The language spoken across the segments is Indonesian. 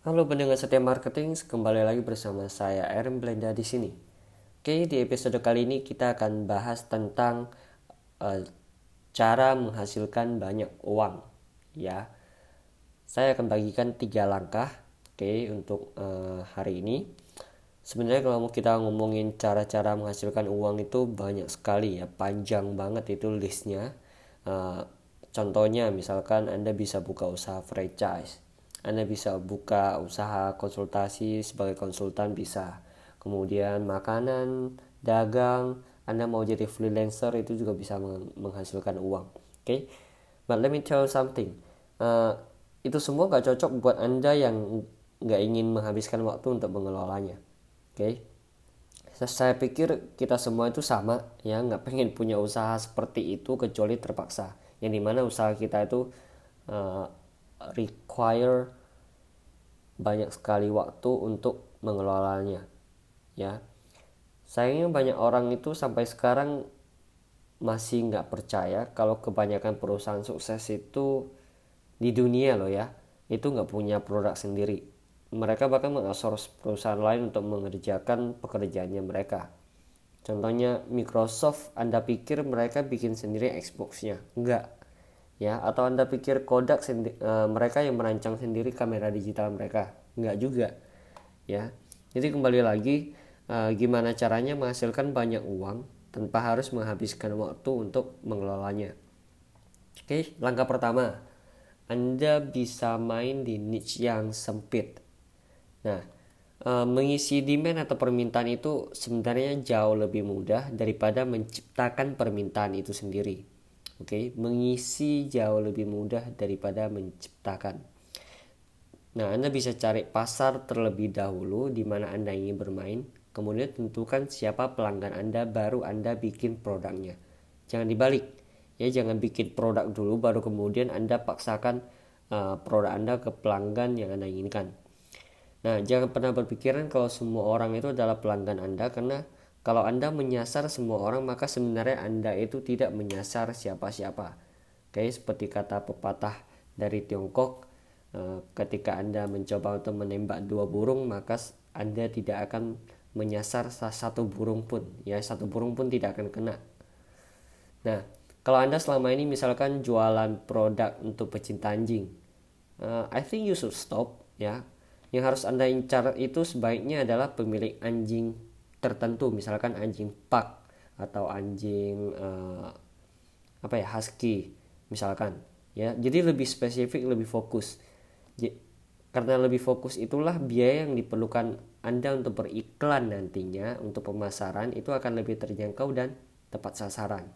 Halo pendengar setia marketing, kembali lagi bersama saya Aaron Blenda di sini. Oke, di episode kali ini kita akan bahas tentang uh, cara menghasilkan banyak uang. Ya, saya akan bagikan tiga langkah, oke, untuk uh, hari ini. Sebenarnya kalau kita ngomongin cara-cara menghasilkan uang itu banyak sekali ya, panjang banget itu listnya. Uh, contohnya, misalkan Anda bisa buka usaha franchise anda bisa buka usaha konsultasi sebagai konsultan bisa. Kemudian makanan, dagang, Anda mau jadi freelancer itu juga bisa menghasilkan uang. Oke, okay? but let me tell something. Uh, itu semua gak cocok buat Anda yang nggak ingin menghabiskan waktu untuk mengelolanya. Oke, okay? saya pikir kita semua itu sama ya nggak pengen punya usaha seperti itu kecuali terpaksa. Yang di mana usaha kita itu uh, require banyak sekali waktu untuk mengelolanya ya. Sayangnya banyak orang itu sampai sekarang masih nggak percaya kalau kebanyakan perusahaan sukses itu di dunia loh ya. Itu nggak punya produk sendiri. Mereka bahkan mengoutsource perusahaan lain untuk mengerjakan pekerjaannya mereka. Contohnya Microsoft anda pikir mereka bikin sendiri Xbox-nya? Enggak ya atau anda pikir Kodak sendi uh, mereka yang merancang sendiri kamera digital mereka? Nggak juga. Ya jadi kembali lagi uh, gimana caranya menghasilkan banyak uang tanpa harus menghabiskan waktu untuk mengelolanya? Oke langkah pertama anda bisa main di niche yang sempit. Nah uh, mengisi demand atau permintaan itu sebenarnya jauh lebih mudah daripada menciptakan permintaan itu sendiri Oke, okay? mengisi jauh lebih mudah daripada menciptakan. Nah, Anda bisa cari pasar terlebih dahulu di mana Anda ingin bermain, kemudian tentukan siapa pelanggan Anda baru Anda bikin produknya. Jangan dibalik. Ya, jangan bikin produk dulu baru kemudian Anda paksakan uh, produk Anda ke pelanggan yang Anda inginkan. Nah, jangan pernah berpikiran kalau semua orang itu adalah pelanggan Anda karena kalau Anda menyasar semua orang, maka sebenarnya Anda itu tidak menyasar siapa-siapa. Oke, seperti kata pepatah dari Tiongkok, eh, ketika Anda mencoba untuk menembak dua burung, maka Anda tidak akan menyasar satu burung pun. Ya, satu burung pun tidak akan kena. Nah, kalau Anda selama ini misalkan jualan produk untuk pecinta anjing, uh, I think you should stop ya. Yang harus Anda incar itu sebaiknya adalah pemilik anjing tertentu misalkan anjing pak atau anjing uh, apa ya husky misalkan ya. Jadi lebih spesifik lebih fokus. J karena lebih fokus itulah biaya yang diperlukan anda untuk beriklan nantinya untuk pemasaran itu akan lebih terjangkau dan tepat sasaran.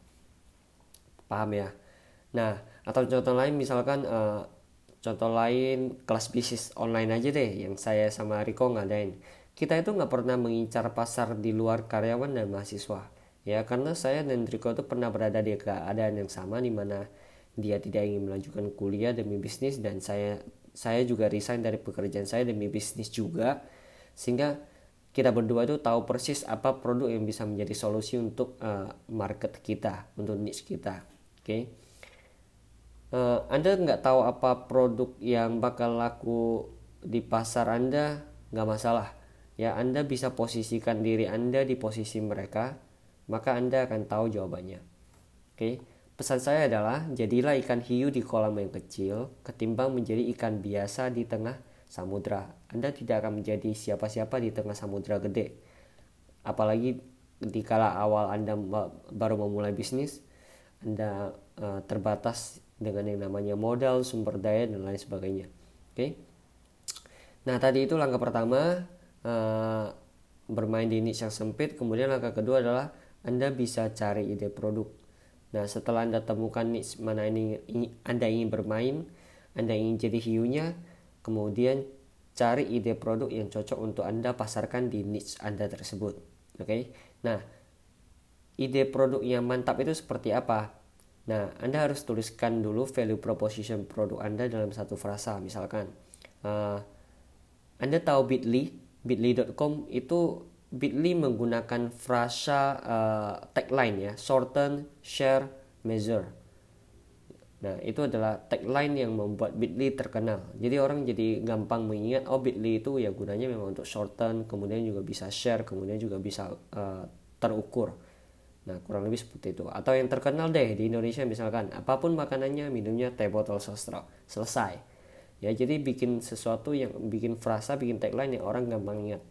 Paham ya? Nah atau contoh lain misalkan uh, contoh lain kelas bisnis online aja deh yang saya sama Riko ngadain kita itu nggak pernah mengincar pasar di luar karyawan dan mahasiswa. Ya karena saya dan Riko itu pernah berada di keadaan yang sama di mana dia tidak ingin melanjutkan kuliah demi bisnis dan saya saya juga resign dari pekerjaan saya demi bisnis juga. Sehingga kita berdua itu tahu persis apa produk yang bisa menjadi solusi untuk uh, market kita untuk niche kita. Oke? Okay? uh, eh, anda nggak tahu apa produk yang bakal laku di pasar anda? Nggak masalah ya Anda bisa posisikan diri Anda di posisi mereka, maka Anda akan tahu jawabannya. Oke, pesan saya adalah jadilah ikan hiu di kolam yang kecil ketimbang menjadi ikan biasa di tengah samudra. Anda tidak akan menjadi siapa-siapa di tengah samudra gede. Apalagi di kala awal Anda baru memulai bisnis, Anda uh, terbatas dengan yang namanya modal, sumber daya dan lain sebagainya. Oke. Nah, tadi itu langkah pertama uh, bermain di niche yang sempit kemudian langkah kedua adalah anda bisa cari ide produk. Nah setelah anda temukan niche mana ini, anda ingin bermain anda ingin jadi hiunya kemudian cari ide produk yang cocok untuk anda pasarkan di niche anda tersebut. Oke okay? nah ide produk yang mantap itu seperti apa? Nah anda harus tuliskan dulu value proposition produk anda dalam satu frasa misalkan. Uh, anda tahu Bitly bit.ly.com itu Bitly menggunakan frasa uh, tagline ya, shorten, share, measure. Nah, itu adalah tagline yang membuat Bitly terkenal. Jadi orang jadi gampang mengingat oh Bitly itu ya gunanya memang untuk shorten, kemudian juga bisa share, kemudian juga bisa uh, terukur. Nah, kurang lebih seperti itu. Atau yang terkenal deh di Indonesia misalkan apa pun makanannya, minumnya teh botol sosro. Selesai. Ya, jadi bikin sesuatu yang bikin frasa, bikin tagline yang orang gampang ingat.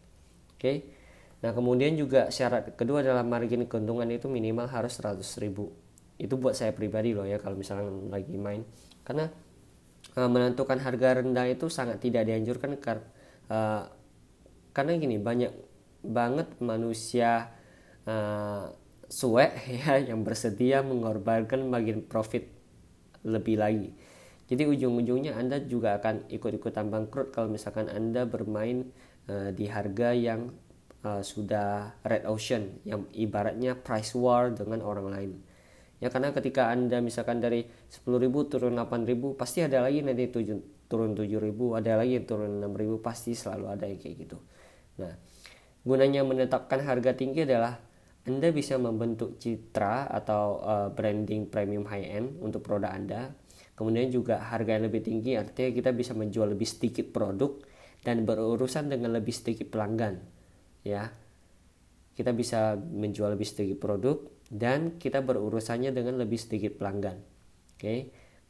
Oke. Okay? Nah, kemudian juga syarat kedua adalah margin keuntungan itu minimal harus 100 ribu itu buat saya pribadi loh ya kalau misalnya lagi main karena uh, menentukan harga rendah itu sangat tidak dianjurkan kar uh, karena gini banyak banget manusia uh, suwe ya yang bersedia mengorbankan bagian profit lebih lagi jadi ujung-ujungnya Anda juga akan ikut-ikutan bangkrut kalau misalkan Anda bermain uh, di harga yang uh, sudah red ocean yang ibaratnya price war dengan orang lain. Ya karena ketika anda misalkan dari 10.000 turun 8.000 pasti ada lagi nanti tujuh, turun 7.000 ada lagi yang turun 6.000 pasti selalu ada yang kayak gitu. Nah gunanya menetapkan harga tinggi adalah anda bisa membentuk citra atau uh, branding premium high end untuk produk anda kemudian juga harga yang lebih tinggi artinya kita bisa menjual lebih sedikit produk dan berurusan dengan lebih sedikit pelanggan ya kita bisa menjual lebih sedikit produk dan kita berurusannya dengan lebih sedikit pelanggan. Oke. Okay?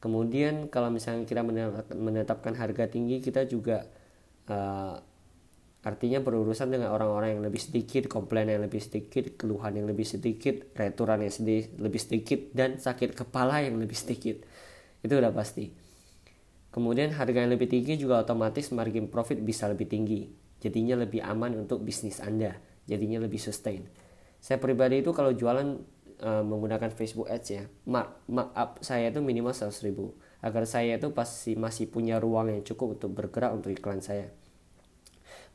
Kemudian kalau misalnya kita menetapkan harga tinggi, kita juga uh, artinya berurusan dengan orang-orang yang lebih sedikit, komplain yang lebih sedikit, keluhan yang lebih sedikit, returan yang sedikit, lebih sedikit, dan sakit kepala yang lebih sedikit. Itu udah pasti. Kemudian harga yang lebih tinggi juga otomatis margin profit bisa lebih tinggi. Jadinya lebih aman untuk bisnis Anda. Jadinya lebih sustain. Saya pribadi itu kalau jualan uh, menggunakan Facebook Ads ya mark markup saya itu minimal 100 ribu agar saya itu pasti masih punya ruang yang cukup untuk bergerak untuk iklan saya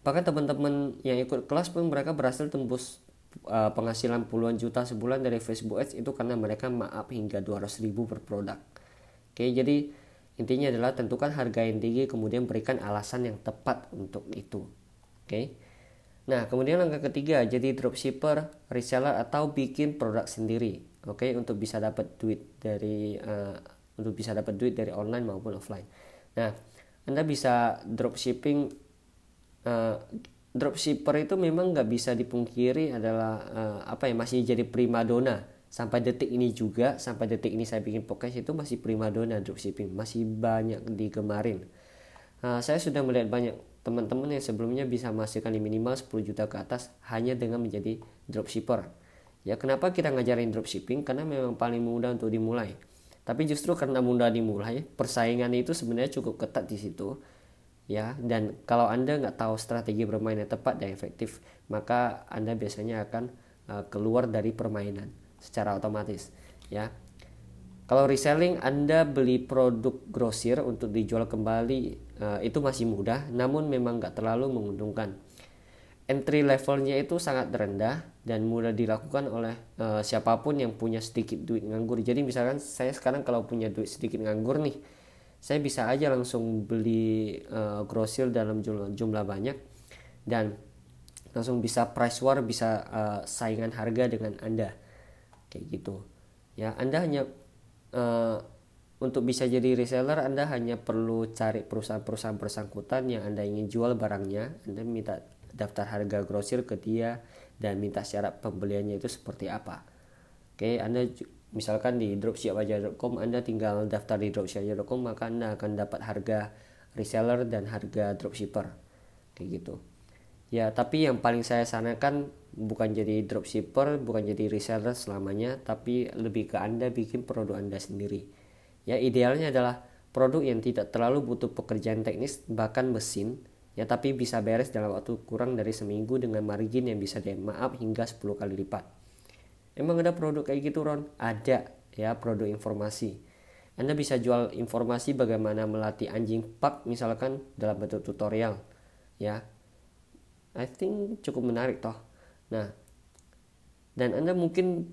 bahkan teman-teman yang ikut kelas pun mereka berhasil tembus uh, penghasilan puluhan juta sebulan dari Facebook Ads itu karena mereka markup hingga 200 ribu per produk oke jadi intinya adalah tentukan harga yang tinggi kemudian berikan alasan yang tepat untuk itu oke Nah, kemudian langkah ketiga jadi dropshipper, reseller atau bikin produk sendiri. Oke, untuk bisa dapat duit dari uh, untuk bisa dapat duit dari online maupun offline. Nah, Anda bisa dropshipping uh, dropshipper itu memang nggak bisa dipungkiri adalah uh, apa ya masih jadi primadona sampai detik ini juga sampai detik ini saya bikin podcast itu masih primadona dropshipping masih banyak digemarin. Uh, saya sudah melihat banyak teman-teman yang sebelumnya bisa menghasilkan minimal 10 juta ke atas hanya dengan menjadi dropshipper. Ya, kenapa kita ngajarin dropshipping? Karena memang paling mudah untuk dimulai. Tapi justru karena mudah dimulai, persaingan itu sebenarnya cukup ketat di situ. Ya, dan kalau Anda nggak tahu strategi bermain yang tepat dan efektif, maka Anda biasanya akan uh, keluar dari permainan secara otomatis. Ya, kalau reselling Anda beli produk grosir untuk dijual kembali uh, itu masih mudah, namun memang nggak terlalu menguntungkan. Entry levelnya itu sangat rendah dan mudah dilakukan oleh uh, siapa pun yang punya sedikit duit nganggur. Jadi misalkan saya sekarang kalau punya duit sedikit nganggur nih, saya bisa aja langsung beli uh, grosir dalam jumlah, jumlah banyak dan langsung bisa price war, bisa uh, saingan harga dengan Anda. Kayak gitu. Ya, Anda hanya uh, untuk bisa jadi reseller Anda hanya perlu cari perusahaan-perusahaan bersangkutan yang Anda ingin jual barangnya. Anda minta daftar harga grosir ke dia dan minta syarat pembeliannya itu seperti apa. Oke Anda misalkan di dropshipaja.com Anda tinggal daftar di dropshipaja.com maka Anda akan dapat harga reseller dan harga dropshipper. Kayak gitu ya tapi yang paling saya sarankan bukan jadi dropshipper, bukan jadi reseller selamanya, tapi lebih ke Anda bikin produk Anda sendiri. Ya, idealnya adalah produk yang tidak terlalu butuh pekerjaan teknis bahkan mesin, ya tapi bisa beres dalam waktu kurang dari seminggu dengan margin yang bisa di maaf hingga 10 kali lipat. Emang ada produk kayak gitu Ron? Ada ya produk informasi. Anda bisa jual informasi bagaimana melatih anjing pak misalkan dalam bentuk tutorial. Ya, I think cukup menarik toh Nah, dan Anda mungkin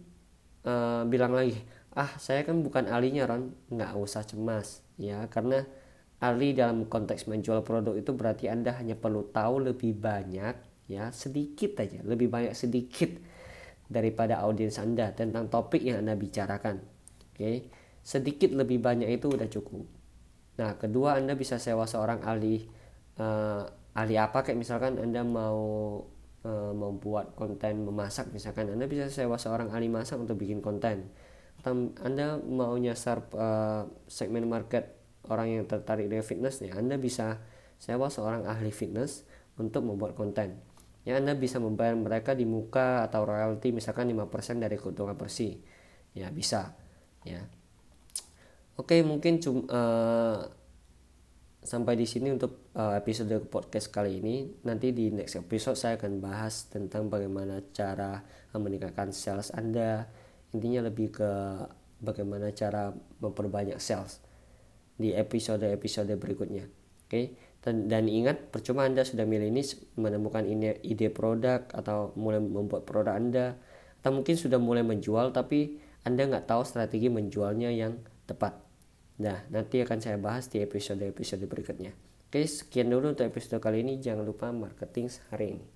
uh, bilang lagi, ah saya kan bukan ahlinya Ron, nggak usah cemas ya, karena ahli dalam konteks menjual produk itu berarti Anda hanya perlu tahu lebih banyak ya, sedikit aja, lebih banyak sedikit daripada audiens Anda tentang topik yang Anda bicarakan. Oke. Okay? sedikit lebih banyak itu udah cukup nah kedua anda bisa sewa seorang ahli uh, ahli apa kayak misalkan anda mau uh, membuat konten memasak misalkan anda bisa sewa seorang ahli masak untuk bikin konten. Atau anda mau nyasar uh, segmen market orang yang tertarik dengan fitness ya anda bisa sewa seorang ahli fitness untuk membuat konten. Ya anda bisa membayar mereka di muka atau royalti misalkan 5% dari keuntungan bersih. Ya bisa. Ya. Oke mungkin cuma uh, sampai di sini untuk uh, episode podcast kali ini. Nanti di next episode saya akan bahas tentang bagaimana cara meningkatkan sales Anda. Intinya lebih ke bagaimana cara memperbanyak sales di episode-episode berikutnya. Oke. Okay? Dan, dan ingat, percuma Anda sudah milih ini menemukan ide, ide produk atau mulai membuat produk Anda atau mungkin sudah mulai menjual tapi Anda nggak tahu strategi menjualnya yang tepat. Nah, nanti akan saya bahas di episode-episode berikutnya. Oke, sekian dulu untuk episode kali ini. Jangan lupa marketing hari ini.